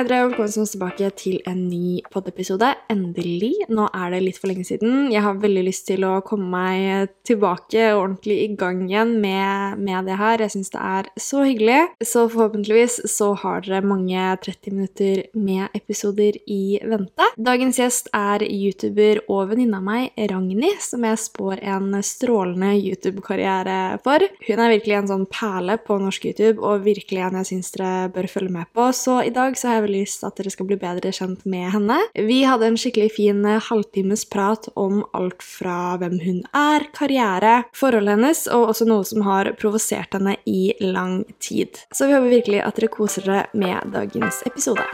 Dere, og velkommen tilbake til en ny poddepisode. Endelig. Nå er det litt for lenge siden. Jeg har veldig lyst til å komme meg tilbake ordentlig i gang igjen med, med det her. Jeg syns det er så hyggelig. Så forhåpentligvis så har dere mange 30 minutter med episoder i vente. Dagens gjest er youtuber og venninne av meg, Ragnhild, som jeg spår en strålende YouTube-karriere for. Hun er virkelig en sånn perle på norsk YouTube, og virkelig en jeg syns dere bør følge med på. Så i dag så har jeg lyst at dere skal bli bedre kjent med henne. Vi hadde en skikkelig fin eh, halvtimes prat om alt fra hvem hun er, karriere, forholdet hennes, og også noe som har provosert henne i lang tid. Så vi håper virkelig at dere koser dere med dagens episode.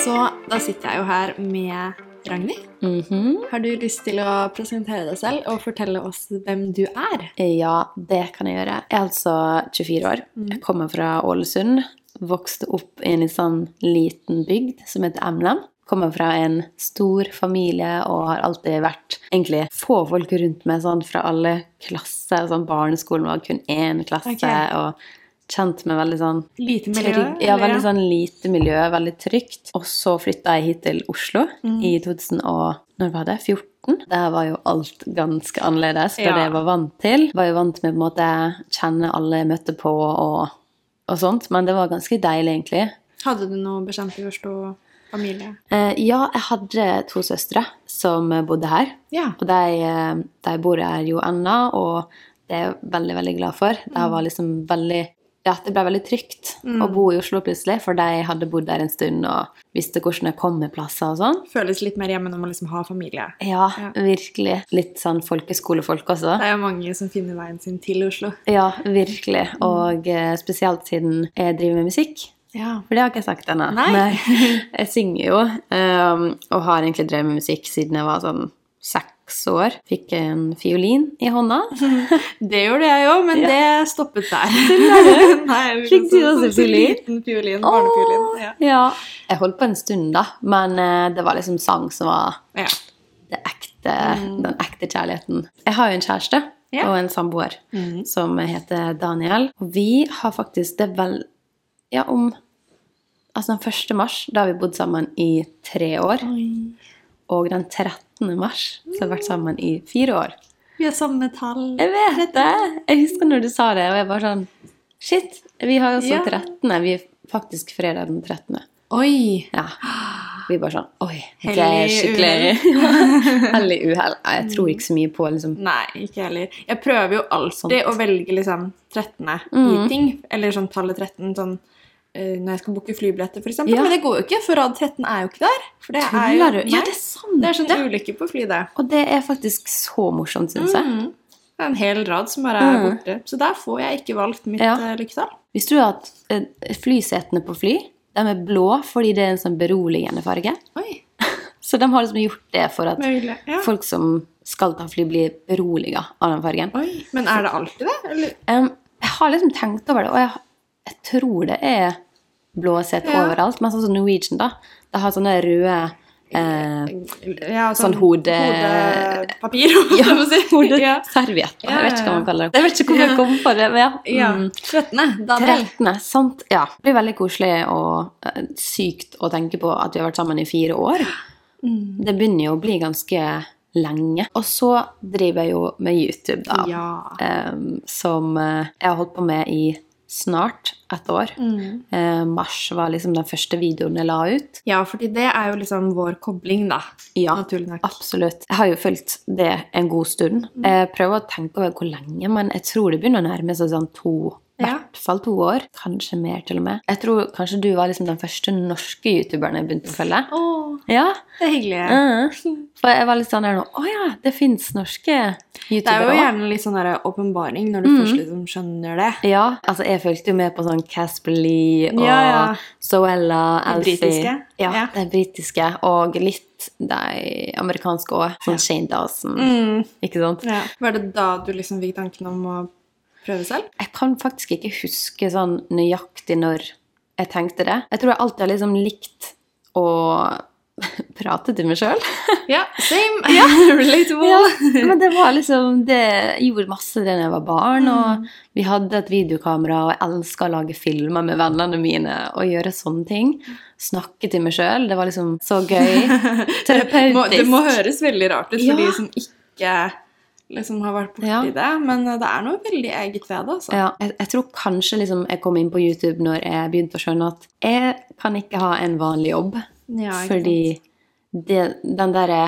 Så da sitter jeg jo her med Ragnhild. Mhm. Har du lyst til å presentere deg selv og fortelle oss hvem du er? Ja, det kan jeg gjøre. Jeg er altså 24 år. Jeg kommer fra Ålesund. Vokste opp i en sånn liten bygd som heter Emlem. Kommer fra en stor familie og har alltid vært egentlig få folk rundt meg sånn fra alle klasser. Sånn barneskolen var kun én klasse. Okay. og kjent med veldig sånn Lite miljø? trygg. Ja, veldig sånn lite miljø, veldig trygt. Og så flytta jeg hit til Oslo Mm. i 2000 og, når var det? 14. Der var jo alt ganske annerledes fra Ja. det jeg var vant til. Var jo vant med på en måte kjenne alle jeg møtte på og, og sånt, men det var ganske deilig, egentlig. Hadde du noe bekjente i Oslo? Familie? Eh, ja, jeg hadde to søstre som bodde her. Ja. Og de, eh, de bor her jo ennå, og det er jeg veldig, veldig glad for. Det Mm. var liksom veldig ja, det ble veldig trygt å bo i Oslo plutselig, for de hadde bodd der en stund og visste hvordan det kom med plasser og sånn. Føles litt mer hjemme når man liksom har familie. Ja, Ja. virkelig. Litt sånn folkeskolefolk også. Det er jo mange som finner veien sin til Oslo. Ja, virkelig. Og eh, spesielt siden jeg driver med musikk. Ja. For det har ikke jeg sagt ennå. Jeg synger jo, um, og har egentlig drevet med musikk siden jeg var sånn seks år. Fikk en fiolin i hånda. Det gjorde jeg òg, men Ja. det stoppet der. Nei, Fikk du så- også så- så fiolin? Liten fiolin, barnefiolin. Ja. Ja. Jeg holdt på en stund, da, men eh, det var liksom sang som var ja. det ekte, den ekte kjærligheten. Jeg har jo en kjæreste Ja. og en samboer mm. som heter Daniel. Og vi har faktisk det vel Ja, om Altså den 1. mars, da har vi bodd sammen i tre år. Oi. Og den 13. mars så har vært sammen i fire år. Vi har samme tall. Jeg vet det! Jeg husker når du sa det, og jeg bare sånn Shit! Vi har jo også Ja. 13. Vi er faktisk fredag den 13. Oi! Ja. Vi bare sånn Oi, det er skikkelig Hellig uhell. Jeg tror ikke så mye på liksom Nei, ikke heller. Jeg prøver jo alltid Sånt. å velge liksom 13. i Mhm. ting. Eller sånn tallet 13 sånn når jeg skal booke flybilletter, eksempel. Ja. Men det går jo ikke, for rad 13 er jo ikke der. For det er jo Tuller du? Ja, det er sant! det er sånn det. ulykke på fly, det. Og det er faktisk så morsomt, syns jeg. Mm. Det er en hel rad som bare er mm. borte. Så der får jeg ikke valgt mitt Ja. eh, lykketall. Visste du at eh, flysetene på fly de er blå fordi det er en sånn beroligende farge? Oi, Så de har liksom gjort det for at med. Ja. folk som skal ta fly, blir beroliga av den fargen. Oi, Men er det alltid det? Eller? Jeg har liksom tenkt over det, og jeg, jeg tror det er blå seter Ja. overalt. Men sånn som Norwegian, da. De har sånne røde eh, Ja, Sånn hode- Hodepapir. Ja. Hodeservietter. Ja, Jeg vet ikke hva man kaller det. Jeg vet ikke hvor jeg kom på det. men ja. ja. Mm. 13. Daniel. 13. Sant. Ja. Det blir veldig koselig og eh, sykt å tenke på at vi har vært sammen i fire år. Mm. Det begynner jo å bli ganske lenge. Og så driver jeg jo med YouTube, da. Em, som eh, jeg har holdt på med i snart et år. Mm. Eh, mars var liksom den første videoen jeg la ut. ja, fordi det er jo liksom vår kobling, da. Ja, Naturlig nok. absolutt. Jeg har jo fulgt det en god stund. Mm. Jeg prøver å tenke over hvor lenge, men jeg tror det begynner å nærme seg sånn to i Ja. hvert fall to år. Kanskje mer, til og med. Jeg tror kanskje du var liksom den første norske youtuberen jeg begynte å følge. Å, Ja. det er hyggelig. Mhm. For jeg var litt sånn der nå Å ja, det fins norske Det er jo gjerne litt sånn åpenbaring når du Mm. først liksom skjønner det. Ja, altså jeg fulgte jo med på sånn Casper Lee og Ja, ja. Zoella, De Alfie. britiske? Ja, Ja. de britiske. Og litt de amerikanske òg. Sånn Shane Dawson. Mm. Ikke sant? Ja. Var det da du liksom fikk tanken om å prøve selv? Jeg kan faktisk ikke huske sånn nøyaktig når jeg tenkte det. Jeg tror jeg alltid har liksom likt å prate til meg sjøl. Ja, same. Relatable. Ja, men det var liksom det, gjorde masse da jeg var barn, Mm. og vi hadde et videokamera, og jeg elska å lage filmer med vennene mine og gjøre sånne ting. Snakke til meg sjøl. Det var liksom så gøy. Det må, det må høres veldig rart ut for Ja. de som ikke liksom har vært borti Ja. det, men det er noe veldig eget ved det. Altså. Ja, jeg, jeg tror kanskje liksom jeg kom inn på YouTube når jeg begynte å skjønne at jeg kan ikke ha en vanlig jobb. Ja, fordi det, den derre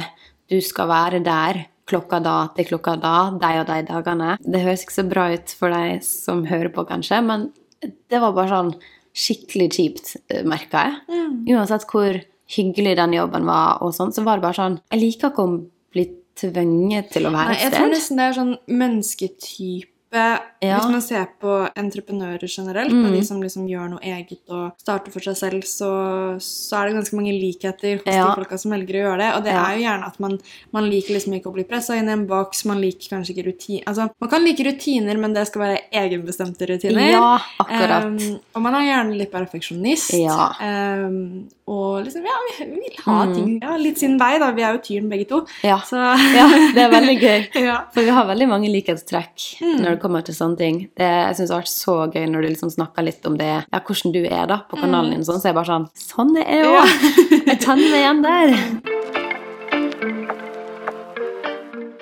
du skal være der klokka da til klokka da, de og de dagene Det høres ikke så bra ut for de som hører på, kanskje, men det var bare sånn skikkelig kjipt, merka jeg. Mm. Uansett hvor hyggelig den jobben var, og sånn, så var det bare sånn Jeg liker ikke å bli tvunget til å være et sted. jeg tror nesten det er sånn mennesketype Ja. Hvis man ser på entreprenører generelt, Mm. og de som liksom gjør noe eget og starter for seg selv, så, så er det ganske mange likheter hos Ja. de folka som velger å gjøre det. Og det Ja. er jo gjerne at man, man liker liksom ikke å bli pressa inn i en boks, man liker kanskje ikke rutiner Altså, man kan like rutiner, men det skal være egenbestemte rutiner. Ja, akkurat. Um, og man er gjerne litt perfeksjonist. Ja. Um, og liksom, ja, vi vi vil ha Mm. ting ja, litt sin vei, da. Vi er jo tyren begge to. ja. Så ja, det er veldig gøy. ja. For vi har veldig mange likhetstrekk Mm. når det kommer til sånne ting. Det, jeg synes det har vært så gøy når du liksom snakker litt om det, ja, hvordan du er da, på kanalen din, og sånn, så er jeg bare sånn, sånn er jeg Mm. Ja. Jeg kjenner meg igjen der.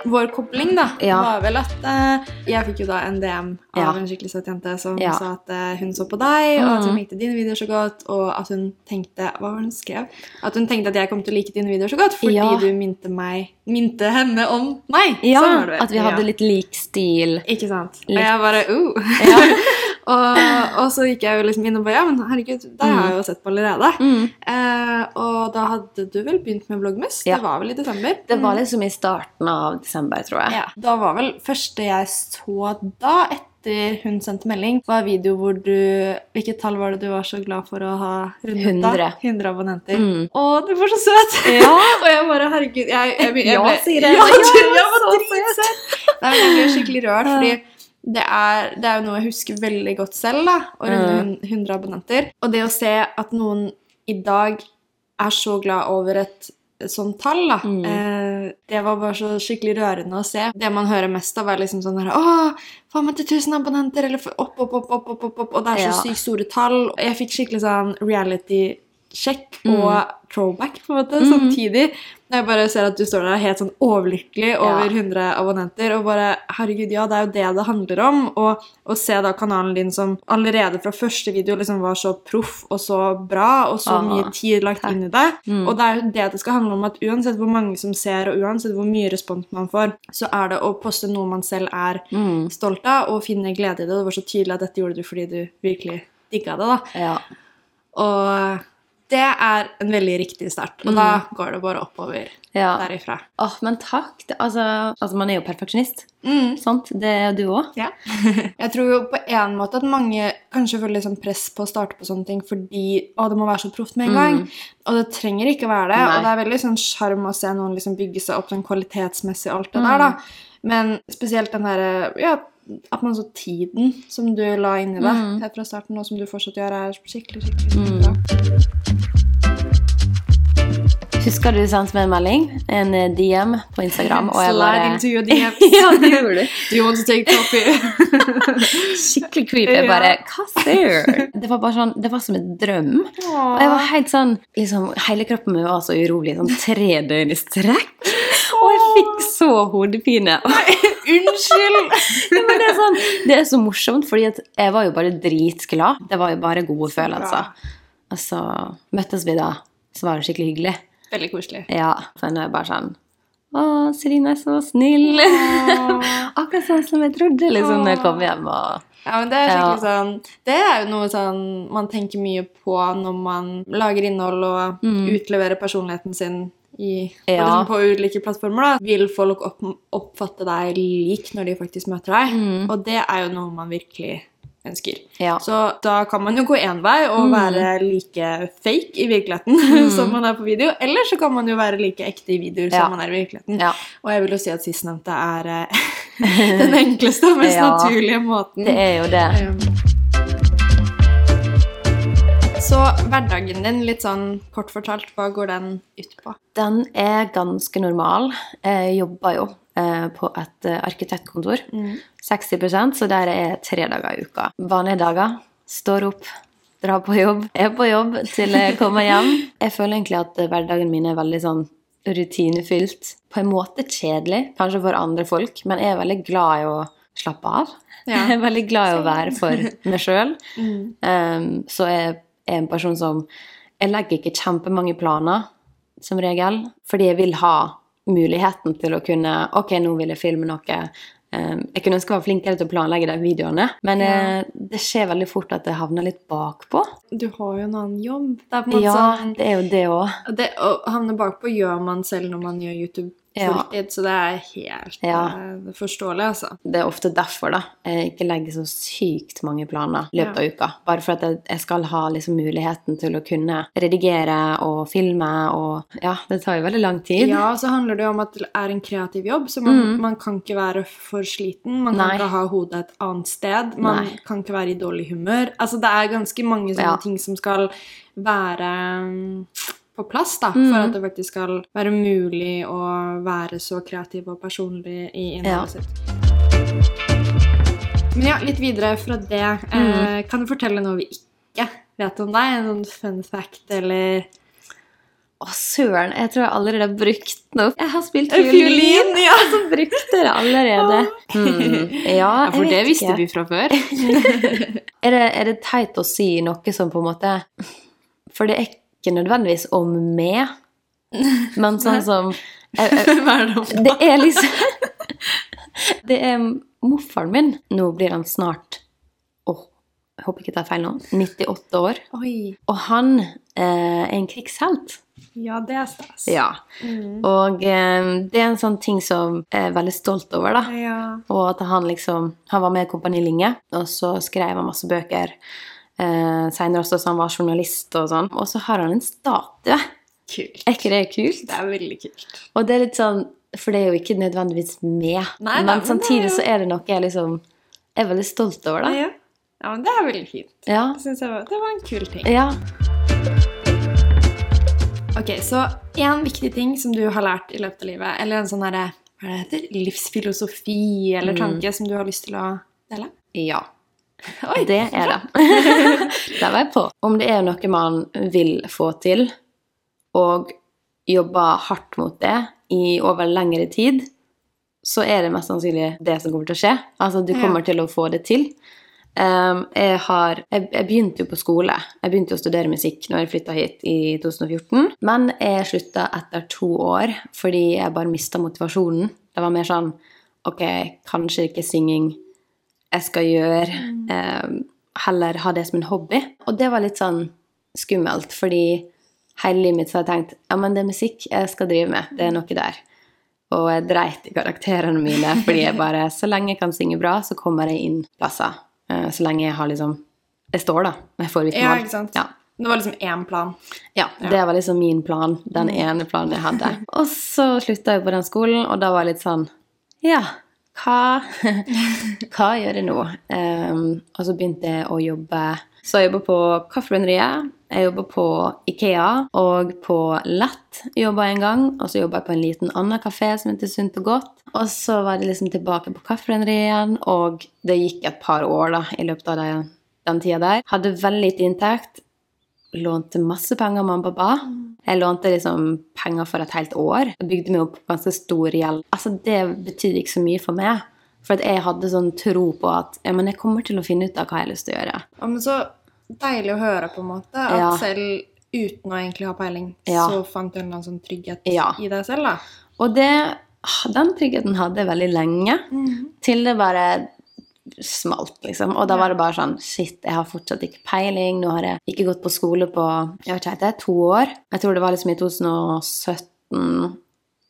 Vår kobling da, Ja. var vel at uh, jeg fikk jo da en DM av Ja. en skikkelig søt jente som Ja. sa at uh, hun så på deg, og at hun Mm. likte dine videoer så godt, og at hun tenkte Hva var det hun skrev? At hun tenkte at jeg kom til å like dine videoer så godt fordi du minte, meg, minte henne om meg. Ja, Sånn at vi hadde litt lik stil. Ikke sant? Litt. Og jeg bare uh. Og, og så gikk jeg jo liksom inn og bare Ja, men herregud, det har jeg jo sett på allerede. Mm. Eh, og da hadde du vel begynt med Vloggmus? Ja. Det var vel i desember? Det var liksom i starten av desember, tror jeg. Ja, Da var vel første jeg så da, etter hun sendte melding, var video hvor du Hvilket tall var det du var så glad for å ha rundet? da? 100. 100 abonnenter. Mm. Å, du var så søt! Ja. og jeg bare Herregud. Jeg, jeg, jeg, Ja, jeg, sier jeg. Ja, Ja, du, jeg var så søt! Nei, men Jeg ble skikkelig rørt, fordi det er, det er jo noe jeg husker veldig godt selv, da, å runde Mm. 100 abonnenter. Og det å se at noen i dag er så glad over et, sånt tall, da, Mm. eh, det var bare så skikkelig rørende å se. Det man hører mest av, er liksom sånn her Å, faen meg til 1000 abonnenter! Eller opp, opp, opp, opp, opp, opp, opp. Og det er så Ja. sykt store tall. Jeg fikk skikkelig sånn reality-sjekk Mm. og throwback på en måte, samtidig. Når jeg bare ser at du står der helt sånn overlykkelig over 100 abonnenter, og bare Herregud, ja, det er jo det det handler om. Og å se da kanalen din som allerede fra første video liksom var så proff og så bra, og så Ah, mye tid lagt takk. inn i det. Mm. Og det er jo det det skal handle om, at uansett hvor mange som ser, og uansett hvor mye respons man får, så er det å poste noe man selv er Mm. stolt av, og finne glede i det. Det var så tydelig at dette gjorde du fordi du virkelig digga det, da. Ja. Og det er en veldig riktig start. Og da går det bare oppover ja. derifra. Åh, men takk. Det, altså, altså, man er jo perfeksjonist, Mm. sant? Det er du òg. Ja. Jeg tror jo på en måte at mange kanskje føler sånn press på å starte på sånne ting fordi å, det må være så proft med en gang. Og det trenger ikke være det. Nei. Og det er veldig sånn sjarm å se noen liksom bygge seg opp sånn kvalitetsmessig og alt det der, da. Men spesielt den derre ja, at man så tiden som du la inn i det Mm. helt fra starten, og som du fortsatt gjør, er skikkelig, skikkelig bra. Husker du sendte meg en melding, en eh, DM på Instagram, og jeg bare into your DMs. Ja, det gjorde du. Do you want to take coffee? Skikkelig creepy. Jeg bare Hva ser Det var bare sånn, det var som en drøm. Og jeg var helt sånn liksom, Hele kroppen min var så urolig, sånn tre døgn i strekk. Og jeg fikk så hodepine. Unnskyld! Ja, men det, er sånn, det er så morsomt, fordi jeg var jo bare dritglad. Det var jo bare gode følelser. Og så møttes vi da, så var det skikkelig hyggelig. Veldig koselig. Ja, for nå er jeg bare sånn Å, Celine er så snill. Akkurat sånn som jeg trodde liksom når jeg kom hjem. og... Ja, men det er skikkelig Ja. sånn Det er jo noe sånn man tenker mye på når man lager innhold og utleverer personligheten sin i, på, Ja. liksom, på ulike plattformer. da. Vil folk opp, oppfatte deg lik når de faktisk møter deg? Og det er jo noe man virkelig ønsker. Ja. Så da kan man jo gå én vei og være like fake i virkeligheten som man er på video. Eller så kan man jo være like ekte i videoer Ja. som man er i virkeligheten. Ja. Og jeg vil jo si at sistnevnte er eh, den enkleste og mest naturlige måten. Det er jo det. Um, Så hverdagen din, litt sånn kort fortalt, hva går den ut på? Den er ganske normal. Jeg jobber jo på et arkitektkontor. arkitektkontor. 60% så der er tre dager i uka. Vanlige dager. Står opp, drar på jobb, er på jobb til jeg kommer hjem. Jeg føler egentlig at eh, hverdagen min er veldig sånn rutinefylt. På en måte kjedelig, kanskje for andre folk, men jeg er veldig glad i å slappe av. Ja. Jeg er veldig glad i å være for meg sjøl. Um, så jeg er en person som Jeg legger ikke kjempemange planer, som regel, fordi jeg vil ha muligheten til å kunne Ok, nå vil jeg filme noe. Um, jeg kunne ønske jeg var flinkere til å planlegge de videoene, men Ja. eh, det skjer veldig fort at jeg havner litt bakpå. Du har jo en annen jobb. Det er på en måte Ja, sånn det er jo det òg. Å havne bakpå gjør man selv når man gjør YouTube Ja. så det er helt eh, forståelig, altså. Det er ofte derfor da, jeg ikke legger så sykt mange planer i løpet av uka. Bare for at jeg, jeg skal ha liksom muligheten til å kunne redigere og filme, og ja, det tar jo veldig lang tid. Ja, så handler det jo om at det er en kreativ jobb, så man, Mm. man kan ikke være for sliten. Man kan Nei. ikke ha hodet et annet sted. Man Nei. kan ikke være i dårlig humør. Altså, det er ganske mange sånne Ja. ting som skal være mm, på plass, da, Mm. for at det faktisk skal være mulig å være så kreativ og personlig i innholdet Ja. sitt. Men ja, litt videre fra det. Mm. Eh, kan du fortelle noe vi ikke vet om deg? En sånn fun fact, eller Å, søren, jeg tror jeg allerede har brukt den opp. Jeg har spilt fiolin, ja. så brukte det allerede. Mm. Ja, jeg vet ikke. vi fra før. Er det, er det teit å si noe som på en måte For det er ikke nødvendigvis om meg, men sånn som jeg, jeg, Hva er det er liksom Det er morfaren min. Nå blir han snart Åh, jeg håper ikke jeg tar feil nå. 98 år. Oi. Og han eh, er en krigshelt. Ja, det er stas. Ja. Og eh, det er en sånn ting som jeg er veldig stolt over, da. Ja. Og at han liksom Han var med i Kompani Linge, og så skrev han masse bøker. Eh, Seinere også så han var journalist og sånn. Og så har han en statue. Kult. Er ikke det kult? Det er veldig kult. Og det er litt sånn For det er jo ikke nødvendigvis med, Nei, men men samtidig så er det noe jeg liksom er veldig stolt over, da. Ja. ja, men det er veldig fint. Ja. Synes jeg var, det var en kul ting. ja. Ok, så en viktig ting som du har lært i løpet av livet, eller en sånn herre hva er det heter? livsfilosofi eller tanke som du har lyst til å dele? Ja. Oi, Det er det. Der var jeg på. Om det er noe man vil få til, og jobber hardt mot det i over lengre tid, så er det mest sannsynlig det som kommer til å skje. Altså, du Ja. kommer til å få det til. Um, jeg, har, jeg, jeg begynte jo på skole. Jeg begynte å studere musikk når jeg flytta hit i 2014. Men jeg slutta etter to år fordi jeg bare mista motivasjonen. Det var mer sånn Ok, kanskje ikke synging jeg skal gjøre. Eh, heller ha det som en hobby. Og det var litt sånn skummelt, fordi hele livet mitt så har jeg tenkt ja, men det er musikk jeg skal drive med. Det er noe der. Og jeg dreit i karakterene mine, fordi jeg bare Så lenge jeg kan synge bra, så kommer jeg inn plasser. Eh, så lenge jeg har liksom Jeg står, da. Jeg får Ja, vitnemål. ikke sant? Ja. Det var liksom én plan. Ja, det var liksom min plan. Den ene planen jeg hadde. Og så slutta jeg på den skolen, og da var jeg litt sånn Ja, hva, hva gjør jeg nå? Um, og så begynte jeg å jobbe Så jeg jobber på Kaffebrenneriet, jeg jobber på Ikea og på Lett jobba en gang. Og så jobba jeg på en liten annen kafé som heter Sunt og Godt. Og så var det liksom tilbake på Kaffebrenneriet igjen, og det gikk et par år da, i løpet av den tida der. Hadde veldig lite inntekt lånte masse penger av mamma og pappa. Jeg lånte liksom penger for et helt år. og bygde meg opp ganske stor gjeld. Altså, det betydde ikke så mye for meg. For jeg hadde sånn tro på at ja, men jeg kommer til å finne ut av hva jeg har lyst til å gjøre. Ja, men så deilig å høre, på en måte, at Ja. selv uten å egentlig ha peiling, Ja. så fant du en eller annen sånn trygghet i deg selv, da. Og det, den tryggheten hadde jeg veldig lenge, til det bare smalt, liksom. Og da var det bare sånn Shit, jeg har fortsatt ikke peiling. Nå har jeg ikke gått på skole på jeg vet ikke, det er to år. Jeg tror det var liksom i 2017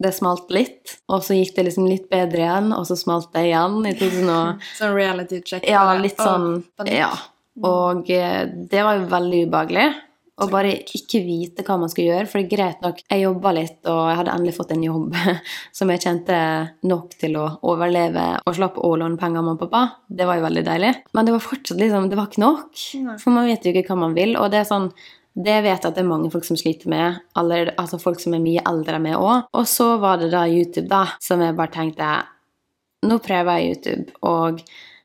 det smalt litt. Og så gikk det liksom litt bedre igjen, og så smalt det igjen i 2000 Sånn reality check. Ja, litt sånn Ja. Og eh, det var jo veldig ubehagelig. Og bare ikke vite hva man skal gjøre. For det er greit nok, jeg jobba litt, og jeg hadde endelig fått en jobb som jeg kjente nok til å overleve og slapp å låne penger av mamma og pappa. Det var jo veldig deilig. Men det var fortsatt liksom, det var ikke nok. For man vet jo ikke hva man vil. Og det er sånn det vet jeg at det er mange folk som sliter med. Allerede, altså folk som er mye eldre med òg. Og så var det da YouTube, da, som jeg bare tenkte Nå prøver jeg YouTube, og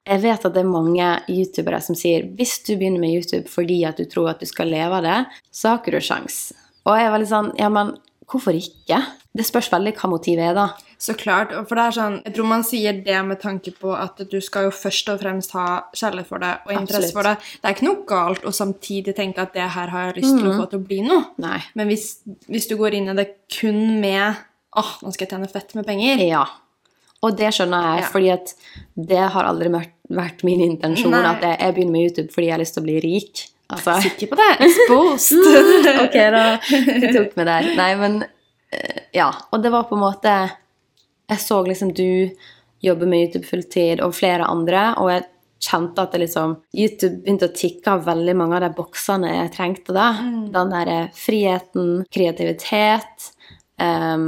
jeg vet at det er mange youtubere som sier hvis du begynner med YouTube fordi at du tror at du skal leve av det, så har ikke du sjans. Og jeg var litt sånn Ja, men hvorfor ikke? Det spørs veldig hva motivet er, da. Så klart. For det er sånn, jeg tror man sier det med tanke på at du skal jo først og fremst ha kjærlighet for det og interesse Absolutt. for det. Det er ikke noe galt å samtidig tenke at det her har jeg lyst til å få til å bli noe. Nei. Men hvis, hvis du går inn i det kun med åh, nå skal jeg tjene fett med penger Ja. Og det skjønner jeg, Ja. fordi at det har aldri vært, min intensjon Nei. at jeg, jeg begynner med YouTube fordi jeg har lyst til å bli rik. Altså, Sikker på det? Exposed. ok, da du tok meg der. Nei, men eh, ja. Og det var på en måte Jeg så liksom du jobbe med YouTube fulltid, og flere andre, og jeg kjente at det liksom YouTube begynte å tikke av veldig mange av de boksene jeg trengte da. Den derre friheten, kreativitet, ehm,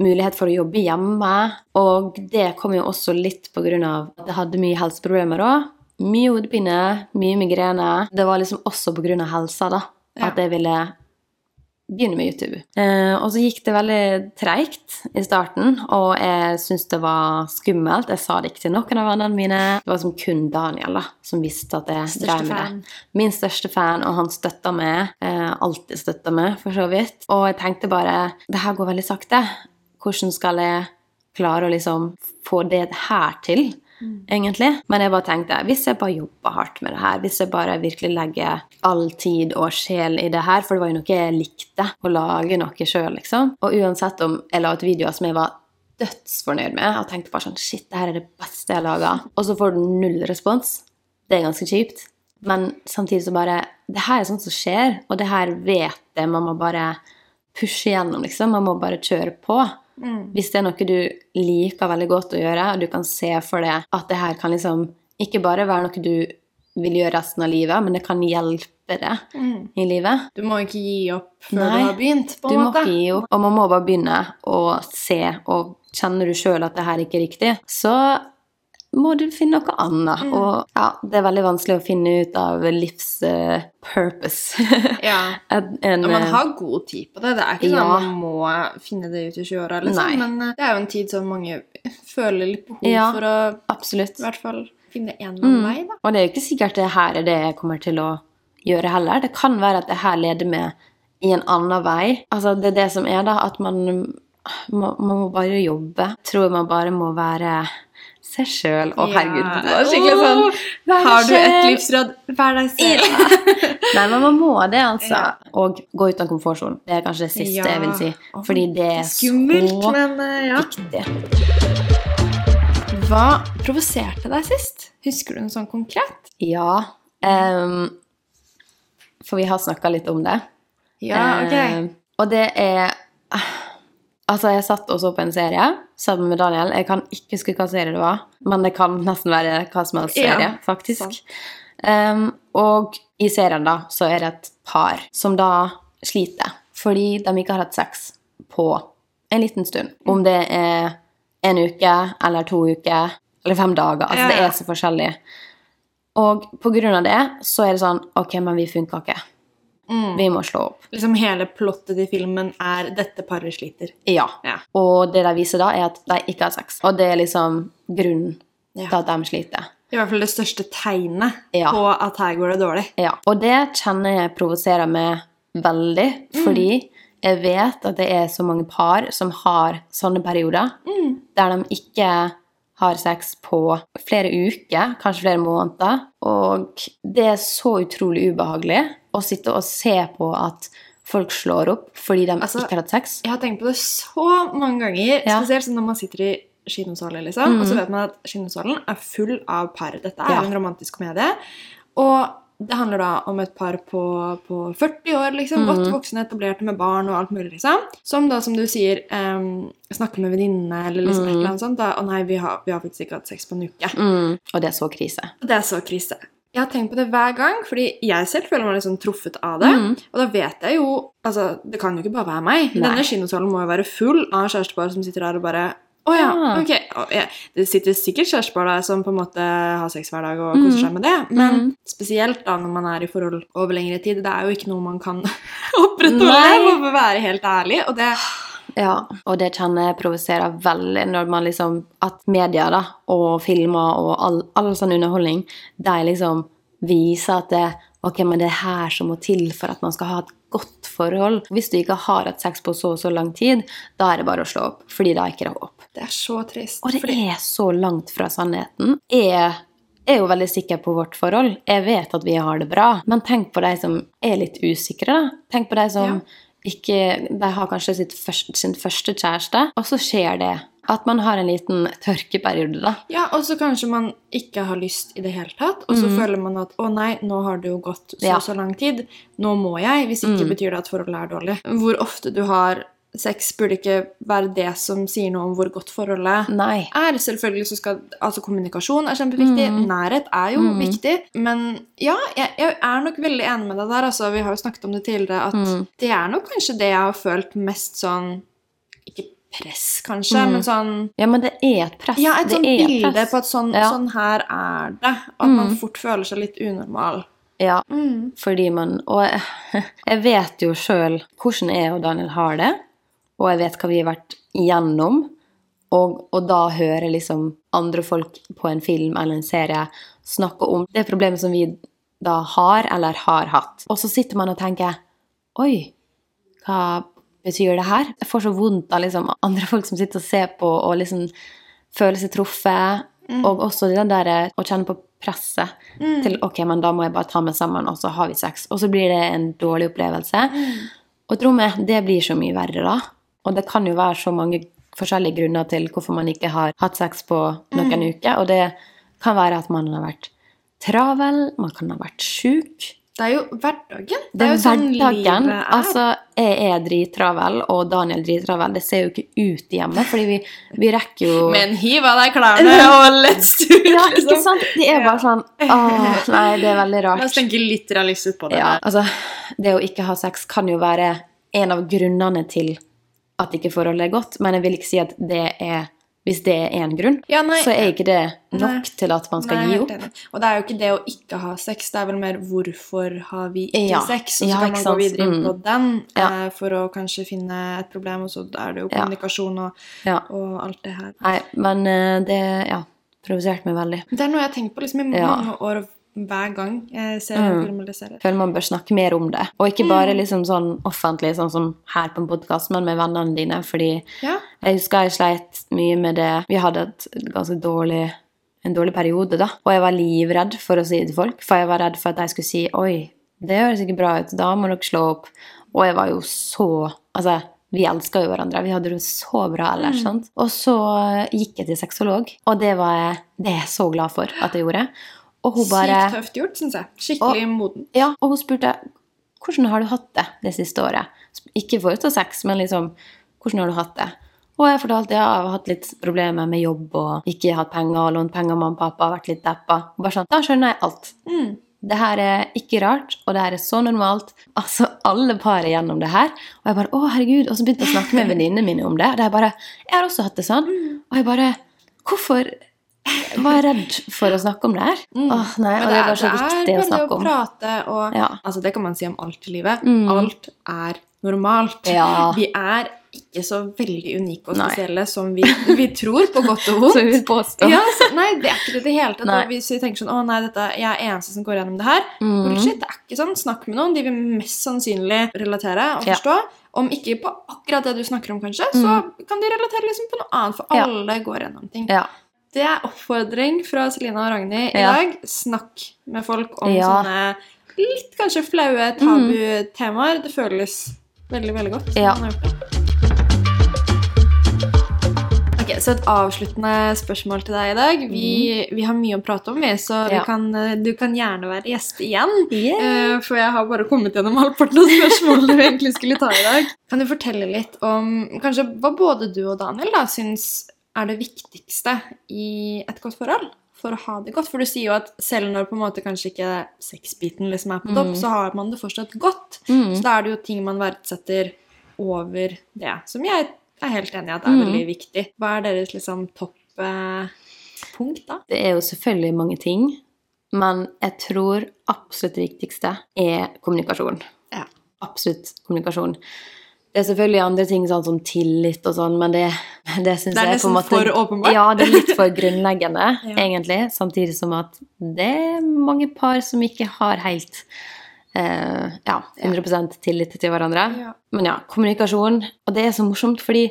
mulighet for å jobbe hjemme. Og det kom jo også litt på grunn av at jeg hadde mye helseproblemer òg. Mye hodepine, mye migrene. Det var liksom også på grunn av helsa, da. Ja. At jeg ville begynne med YouTube. Eh, og så gikk det veldig treigt i starten, og jeg syntes det var skummelt. Jeg sa det ikke til noen av vennene mine. Det var som kun Daniel da, som visste at jeg drev med det. Min største fan, og han støtta meg. Eh, alltid støtta meg, for så vidt. Og jeg tenkte bare Det her går veldig sakte. Hvordan skal jeg klare å liksom få det her til? egentlig. Men jeg bare tenkte, hvis jeg bare jobber hardt med det her, hvis jeg bare virkelig legger all tid og sjel i det her, for det var jo noe jeg likte, å lage noe sjøl, liksom. Og uansett om jeg la ut videoer som jeg var dødsfornøyd med, og tenkte bare sånn Shit, det her er det beste jeg har laga. Og så får du null respons. Det er ganske kjipt. Men samtidig så bare Det her er sånt som skjer, og det her vet jeg. Man må bare pushe gjennom, liksom. Man må bare kjøre på. Hvis det er noe du liker veldig godt å gjøre, og du kan se for deg at det her kan liksom ikke bare være noe du vil gjøre resten av livet, men det kan hjelpe deg i livet. Du må ikke gi opp før Nei, du har begynt. på Du måte. må ikke gi opp, og man må bare begynne å se, og kjenner du sjøl at det her ikke er riktig, så må du finne noe annet. Mm. Og ja, det er veldig vanskelig å finne ut av livs uh, purpose. Ja. en, en, man eh, har god tid på det. Det er ikke sånn Ja. at man må finne det ut i 20-åra, liksom. Nei. Men eh, det er jo en tid som mange føler litt behov Ja. for å Absolutt. i hvert fall finne en eller annen Mm. vei, da. Og det er jo ikke sikkert det her er det jeg kommer til å gjøre heller. Det kan være at det her leder meg i en annen vei. Altså, det er det som er, da, at man man må bare jobbe. Tror man bare må være seg sjøl. Å, herregud, det var skikkelig sånn oh, vær Har du et livsråd? Vær deg selv. Nei, men man må det, altså. Ja. Og gå ut av komfortsonen. Det er kanskje det siste Ja. jeg vil si. Fordi det er Skummelt, så men eh, ja. viktig. Hva provoserte deg sist? Husker du noe sånn konkret? Ja. Um, for vi har snakka litt om det. Ja, ok. Um, og det er Altså, jeg satt og så på en serie sammen med Daniel. Jeg kan ikke huske hva serie det var, men det kan nesten være hva som helst serie, Ja, faktisk. Um, og i serien, da, så er det et par som da sliter fordi de ikke har hatt sex på en liten stund. Om det er en uke eller to uker eller fem dager. Altså, Ja, det er så forskjellig. Og på grunn av det så er det sånn Ok, men vi funka ikke. Mm. Vi må slå opp. Liksom hele plottet i filmen er 'dette paret sliter'. Ja. Ja. Og det de viser da, er at de ikke har sex. Og det er liksom grunnen Ja. til at de sliter. I hvert fall det største tegnet Ja. på at her går det dårlig. Ja. Og det kjenner jeg provoserer meg veldig, fordi jeg vet at det er så mange par som har sånne perioder der de ikke har sex på flere uker, kanskje flere måneder. Og det er så utrolig ubehagelig å sitte og se på at folk slår opp fordi de Altså, ikke har hatt sex. Jeg har tenkt på det så mange ganger, Ja. spesielt sånn når man sitter i kinosalen, liksom, og så vet man at kinosalen er full av par. Dette er Ja. en romantisk komedie, og det handler da om et par på, på 40 år, liksom, godt voksne, etablerte med barn og alt mulig, liksom, som da, som du sier, um, snakker med venninnene, eller liksom et eller annet sånt, da, å nei, vi har, vi har faktisk ikke hatt sex på en uke. Mm. Og det er så krise. Det er så krise. Jeg har tenkt på det hver gang, fordi jeg selv føler meg sånn truffet av det. Mm. Og da vet jeg jo Altså, det kan jo ikke bare være meg. Nei. Denne kinosalen må jo være full av kjærestepar som sitter der og bare å ja, Ja. ok. Oh, ja. Det sitter sikkert kjærestepar der som på en måte har sex hver dag og koser seg med det, men Mm. spesielt da når man er i forhold over lengre tid, det er jo ikke noe man kan opprettholde, må vi være helt ærlig. Og det Ja, og det kjenner jeg provoserer veldig når man liksom At media da, og filmer og all, all sånn underholdning, de liksom viser at det, ok, men det er her som må til for at man skal ha et godt forhold. Hvis du ikke har hatt sex på så og så lang tid, da er det bare å slå opp, fordi da er ikke det håp. Det er så trist. Og det fordi- er så langt fra sannheten. Jeg er jo veldig sikker på vårt forhold. Jeg vet at vi har det bra. Men tenk på de som er litt usikre. da. Tenk på de som ikke De har kanskje sitt første, sin første kjæreste, og så skjer det. At man har en liten tørkeperiode, da. Ja, og så kanskje man ikke har lyst i det hele tatt, og så føler man at å nei, nå har det jo gått så og Ja. så lang tid, nå må jeg, hvis ikke Mm. betyr det at forholdet er dårlig. Hvor ofte du har sex burde ikke være det som sier noe om hvor godt forholdet Nei. er. Selvfølgelig så skal Altså, kommunikasjon er kjempeviktig, Mm. nærhet er jo Mm. viktig, men ja, jeg, jeg er nok veldig enig med deg der, altså. Vi har jo snakket om det tidligere, at Mm. det er nok kanskje det jeg har følt mest sånn Ikke press, kanskje, Mm. men sånn Ja, men det er et press. ja, et et bilde press. på at sånn, Ja. sånn her er det. At Mm. man fort føler seg litt unormal. Ja, Mm. fordi man Og jeg, jeg vet jo sjøl hvordan jeg og Daniel har det, og jeg vet hva vi har vært igjennom. Og, og da høre liksom andre folk på en film eller en serie snakke om det problemet som vi da har eller har hatt. Og så sitter man og tenker Oi, hva betyr det her? Jeg får så vondt av liksom andre folk som sitter og ser på og liksom føler seg truffet. Og også den der å kjenne på presset til ok, men da må jeg bare ta meg sammen, og så har vi sex. Og så blir det en dårlig opplevelse. Og tro meg, det blir så mye verre da. Og det kan jo være så mange forskjellige grunner til hvorfor man ikke har hatt sex på noen uker. Og det kan være at man har vært travel, man kan ha vært sjuk. Det er jo hverdagen. Det er jo sånn hverdagen. livet er. Altså, jeg er drittravel, og Daniel drittravel. Det ser jo ikke ut hjemme, fordi vi, vi rekker jo Men hiv av deg klærne og let's do it, Ja, ikke liksom. sant? Det er bare sånn Åh, nei, det er veldig La oss rart. tenke litt realistisk på det. Ja, altså, det å ikke ha sex kan jo være en av grunnene til at ikke forholdet er godt, men jeg vil ikke si at det er Hvis det er én grunn, Ja, nei. så er ikke det nok Nei. til at man skal Nei, gi opp. Og det er jo ikke det å ikke ha sex, det er vel mer hvorfor har vi ikke Ja. sex? Og så Ja, kan man gå videre inn på Mm. den eh, for å kanskje finne et problem, og så er det jo kommunikasjon og, og alt det her. Nei, men eh, det ja, provoserte meg veldig. Det er noe jeg har tenkt på liksom, i mange år hver gang jeg ser en Mm. film eller serie. Jeg føler man bør snakke mer om det. Og ikke bare liksom sånn offentlig, sånn som her på en podkast, men med vennene dine. Fordi Ja. jeg husker jeg sleit mye med det. Vi hadde et ganske dårlig, en dårlig periode, da. Og jeg var livredd for å si det til folk, for jeg var redd for at de skulle si oi, det høres ikke bra ut, da må dere slå opp. Og jeg var jo så Altså, vi elska jo hverandre. Vi hadde det så bra ellers. sant? Og så gikk jeg til sexolog, og det var jeg det er jeg så glad for at jeg gjorde. Og hun bare Sykt tøft gjort, syns jeg. Skikkelig moden. ja, og hun spurte hvordan har du hatt det det siste året. Ikke for å av sex, men liksom hvordan har du hatt det? Og jeg fortalte ja, jeg har hatt litt problemer med jobb og ikke hatt penger og lånt penger av mamma og pappa, vært litt deppa. Og bare sånn, Da skjønner jeg alt. Mm. Det her er ikke rart, og det her er så normalt. Altså, alle par er gjennom det her. Og jeg bare, å herregud, og så begynte jeg å snakke med venninnene mine om det. Og det er bare, jeg har også hatt det sånn. Og jeg bare, hvorfor var redd for å snakke om det her? Mm. Åh, nei, og det er bare så viktig å bare snakke det å om. prate og Ja. Altså, det kan man si om alt i livet. Mm. Alt er normalt. Ja. Vi er ikke så veldig unike og Nei. spesielle som vi, vi tror, på godt og vondt. Så vi påstår. Ja, så, nei, det er ikke det i det hele tatt. Hvis vi tenker sånn Å, nei, dette, jeg er eneste som går gjennom det her. Mm. Bullshit. Det er ikke sånn. Snakk med noen. De vil mest sannsynlig relatere og Ja. forstå. Om ikke på akkurat det du snakker om, kanskje, så kan de relatere liksom på noe annet. For alle Ja. går gjennom ting. Ja. Det er oppfordring fra Selina og Ragnhild i Ja. dag. Snakk med folk om Ja. Mm. sånne litt kanskje flaue tabutemaer. Det føles veldig, veldig godt. Ja. Ok, Så et avsluttende spørsmål til deg i dag. Vi, vi har mye å prate om, vi, så Mm. Ja. kan, du kan gjerne være gjest igjen. Yeah. Eh, For jeg har bare kommet gjennom halvparten av spørsmålene vi egentlig skulle ta i dag. Kan du fortelle litt om kanskje hva både du og Daniel da syns er det viktigste i et godt forhold? For å ha det godt? For du sier jo at selv når på en måte kanskje ikke sexbiten liksom er på topp, Mm. så har man det fortsatt godt. Mm. Så da er det jo ting man verdsetter over det, som jeg er helt enig i at er Mm. veldig viktig. Hva er deres liksom topp-punkt, da? Det er jo selvfølgelig mange ting, men jeg tror absolutt det viktigste er kommunikasjon. Ja. Absolutt kommunikasjon. Det er selvfølgelig andre ting sånn som tillit og sånn, men det, det syns Det er jeg på en nesten for åpenbart. Ja, det er litt for grunnleggende, Ja. egentlig. Samtidig som at det er mange par som ikke har helt eh, ja, 100% tillit til hverandre. Ja. Men ja, kommunikasjon. Og det er så morsomt, fordi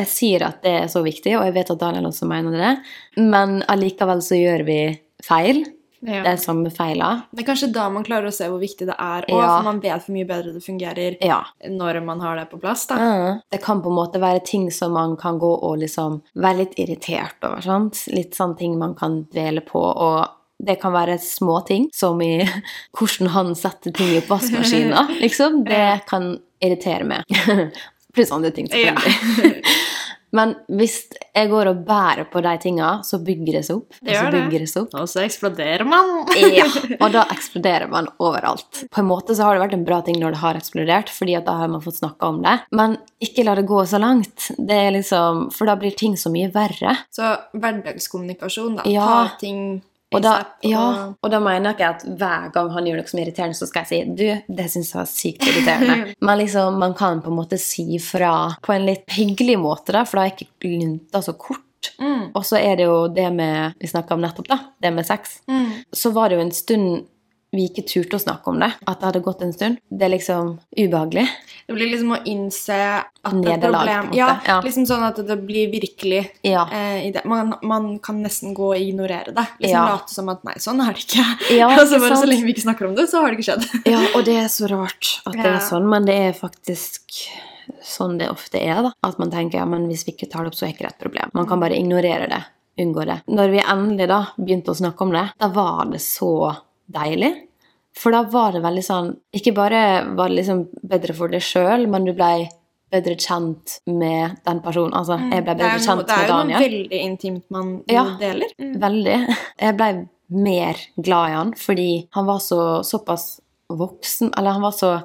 jeg sier at det er så viktig, og jeg vet at Daniel også mener det, men allikevel så gjør vi feil. Ja. Det som feiler. Det er kanskje da man klarer å se hvor viktig det er, og Ja. man vet hvor mye bedre det fungerer Ja. når man har det på plass. da. Mm. Det kan på en måte være ting som man kan gå og liksom være litt irritert over. sant? Litt sånne ting man kan dvele på. og det kan være små ting, som i hvordan han setter ting i oppvaskmaskina. Liksom. Det kan irritere meg. Pluss andre ting, Ja. Men hvis jeg går og bærer på de tinga, så bygger det seg opp. Det og så gjør det. bygger det seg opp. Og så eksploderer man. Ja, og da eksploderer man overalt. På en måte så har det vært en bra ting når det har eksplodert, fordi da har man fått snakka om det. Men ikke la det gå så langt. Det er liksom, For da blir ting så mye verre. Så hverdagskommunikasjon, da. Ja. Ta ting Og da, ja, og da mener jeg ikke at hver gang han gjør noe som er irriterende, så skal jeg si du, det syns jeg var sykt irriterende. Men liksom, man kan på en måte si fra på en litt hyggelig måte, da, for da er ikke lunta så kort. Mm. Og så er det jo det med Vi snakka om nettopp, da. Det med sex. Mm. så var det jo en stund vi ikke turte å snakke om det. At det hadde gått en stund. Det er liksom ubehagelig. Det blir liksom å innse at det er et problem. Ja, Ja. liksom sånn at det blir virkelig Ja. eh, i det. Man, man kan nesten gå og ignorere det. Liksom Ja. Late som at nei, sånn er det ikke. Ja, og så bare bare så lenge vi ikke snakker om det, så har det ikke skjedd. ja, og det er så rart at det er sånn, men det er faktisk sånn det ofte er. da. At man tenker ja, men hvis vi ikke tar det opp, så er ikke det et problem. Man kan bare ignorere det. Unngå det. Når vi endelig da begynte å snakke om det, da var det så deilig. For da var det veldig sånn Ikke bare var det liksom bedre for deg sjøl, men du blei bedre kjent med den personen. Altså, jeg Mm. Det er bedre kjent med Daniel. det er jo noe veldig intimt man Ja. deler. Mm. Veldig. Jeg ble mer glad i han fordi han var så såpass voksen Eller han var så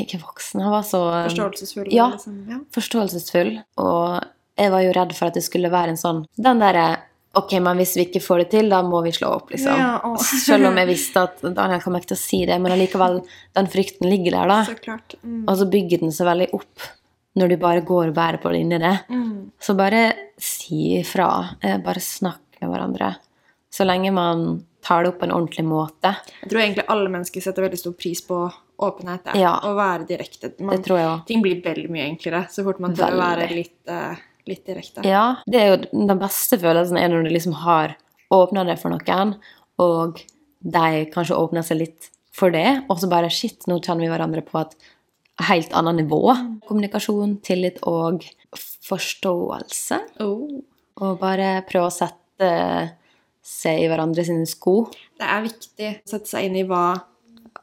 Ikke voksen, han var så Forståelsesfull. Ja. Liksom. ja. forståelsesfull. Og jeg var jo redd for at det skulle være en sånn Den derre Ok, men hvis vi ikke får det til, da må vi slå opp, liksom. Ja. Selv om jeg visste at Daniel kommer ikke til å si det, men allikevel, den frykten ligger der, da. Så klart. Mm. Og så bygger den seg veldig opp når du bare går og bærer på det inni det. Mm. Så bare si ifra. Eh, Bare snakk med hverandre. Så lenge man tar det opp på en ordentlig måte. Jeg tror egentlig alle mennesker setter veldig stor pris på åpenhet. Ja. Å være direkte. Man, Det tror jeg òg. Ting blir veldig mye enklere så fort man tør å være litt, eh, litt direkte. Ja, det er jo den beste følelsen er når du liksom har åpna det for noen, og de kanskje åpner seg litt for det, og så bare shit, nå kjenner vi hverandre på et helt annet nivå. Kommunikasjon, tillit og forståelse. Oh. Og bare prøve å sette seg i hverandre sine sko. Det er viktig å sette seg inn i hva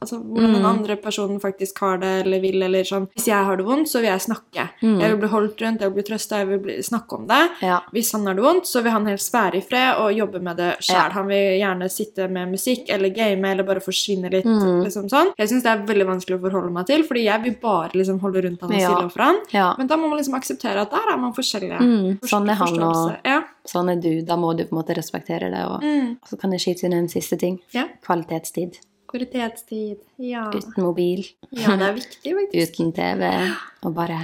Altså, hvordan den Mm. andre personen faktisk har det eller vil. eller sånn. Hvis jeg har det vondt, så vil jeg snakke. Mm. Jeg vil bli holdt rundt, jeg vil bli trøsta, jeg vil bli, snakke om det. Ja. Hvis han har det vondt, så vil han helst være i fred og jobbe med det sjæl. Ja. Han vil gjerne sitte med musikk eller game eller bare forsvinne litt. Mm. liksom sånn. Jeg syns det er veldig vanskelig å forholde meg til, fordi jeg vil bare liksom holde rundt han og stille opp for han. ja. Men da må man liksom akseptere at der er man forskjellige. Mm, sånn er han, og. Sånn er du. Da må du på en måte respektere det. Og Mm. så kan jeg skyte inn en siste ting. Ja. Kvalitetstid. Kvalitetstid. Ja. Uten mobil. ja, det er viktig, faktisk. uten TV, og bare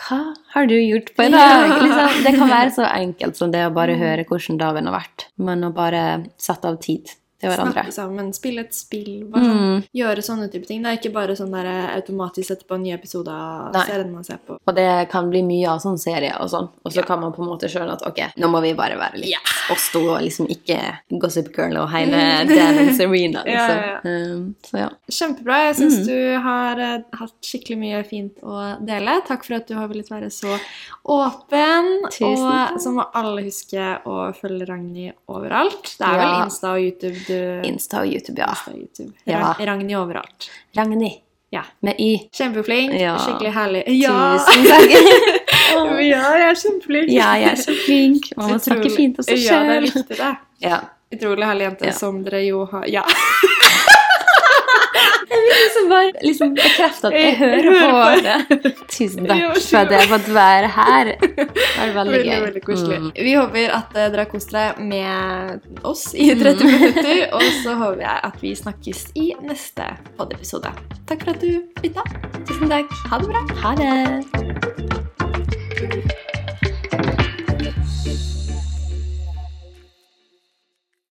Hva har du gjort på i dag? Liksom, det kan være så enkelt som det å bare høre hvordan dagen har vært, men å bare sette av tid til hverandre. Snakke sammen, spille et spill. Bare sånn, Mm. Gjøre sånne type ting. Det er ikke bare sånn der automatisk sette på en ny episode av serien man ser på. Og det kan bli mye av sånne serier og sånn, og så Ja. kan man på en måte skjønne at ok, nå må vi bare være litt yeah. oss to, og liksom ikke Gossip Girl og hele Dan and Serena, liksom. Ja, ja, Um, så ja. Kjempebra. Jeg syns Mm. du har eh, hatt skikkelig mye fint å dele. Takk for at du har villet være så åpen. Tusen takk. og så må alle huske å følge Ragnhild overalt. Det er vel Insta og YouTube du Insta og YouTube, ja. Insta og YouTube. Ja. Rag- Ragnhild overalt. Ragnhild Ja. med Y. Kjempeflink. Ja. Skikkelig herlig. Ja! Tusen takk. Ja, jeg er kjempeflink. Ja, jeg er så flink. Man må snakke fint om seg Ja, det er viktig, det. Ja. Utrolig herlig jente Ja. som dere jo har Ja. Jeg vil liksom bare liksom bekrefte at jeg Jeg hører hører på på. det. Tusen takk for at jeg har fått være her. Det var veldig Veldig, gøy. veldig koselig. Mm. Vi håper at eh, dere har kost dere med oss i 30 minutter. Og så håper jeg at vi snakkes i neste podiepisode. Takk for at du lytta. Tusen takk. Ha det bra. Ha det.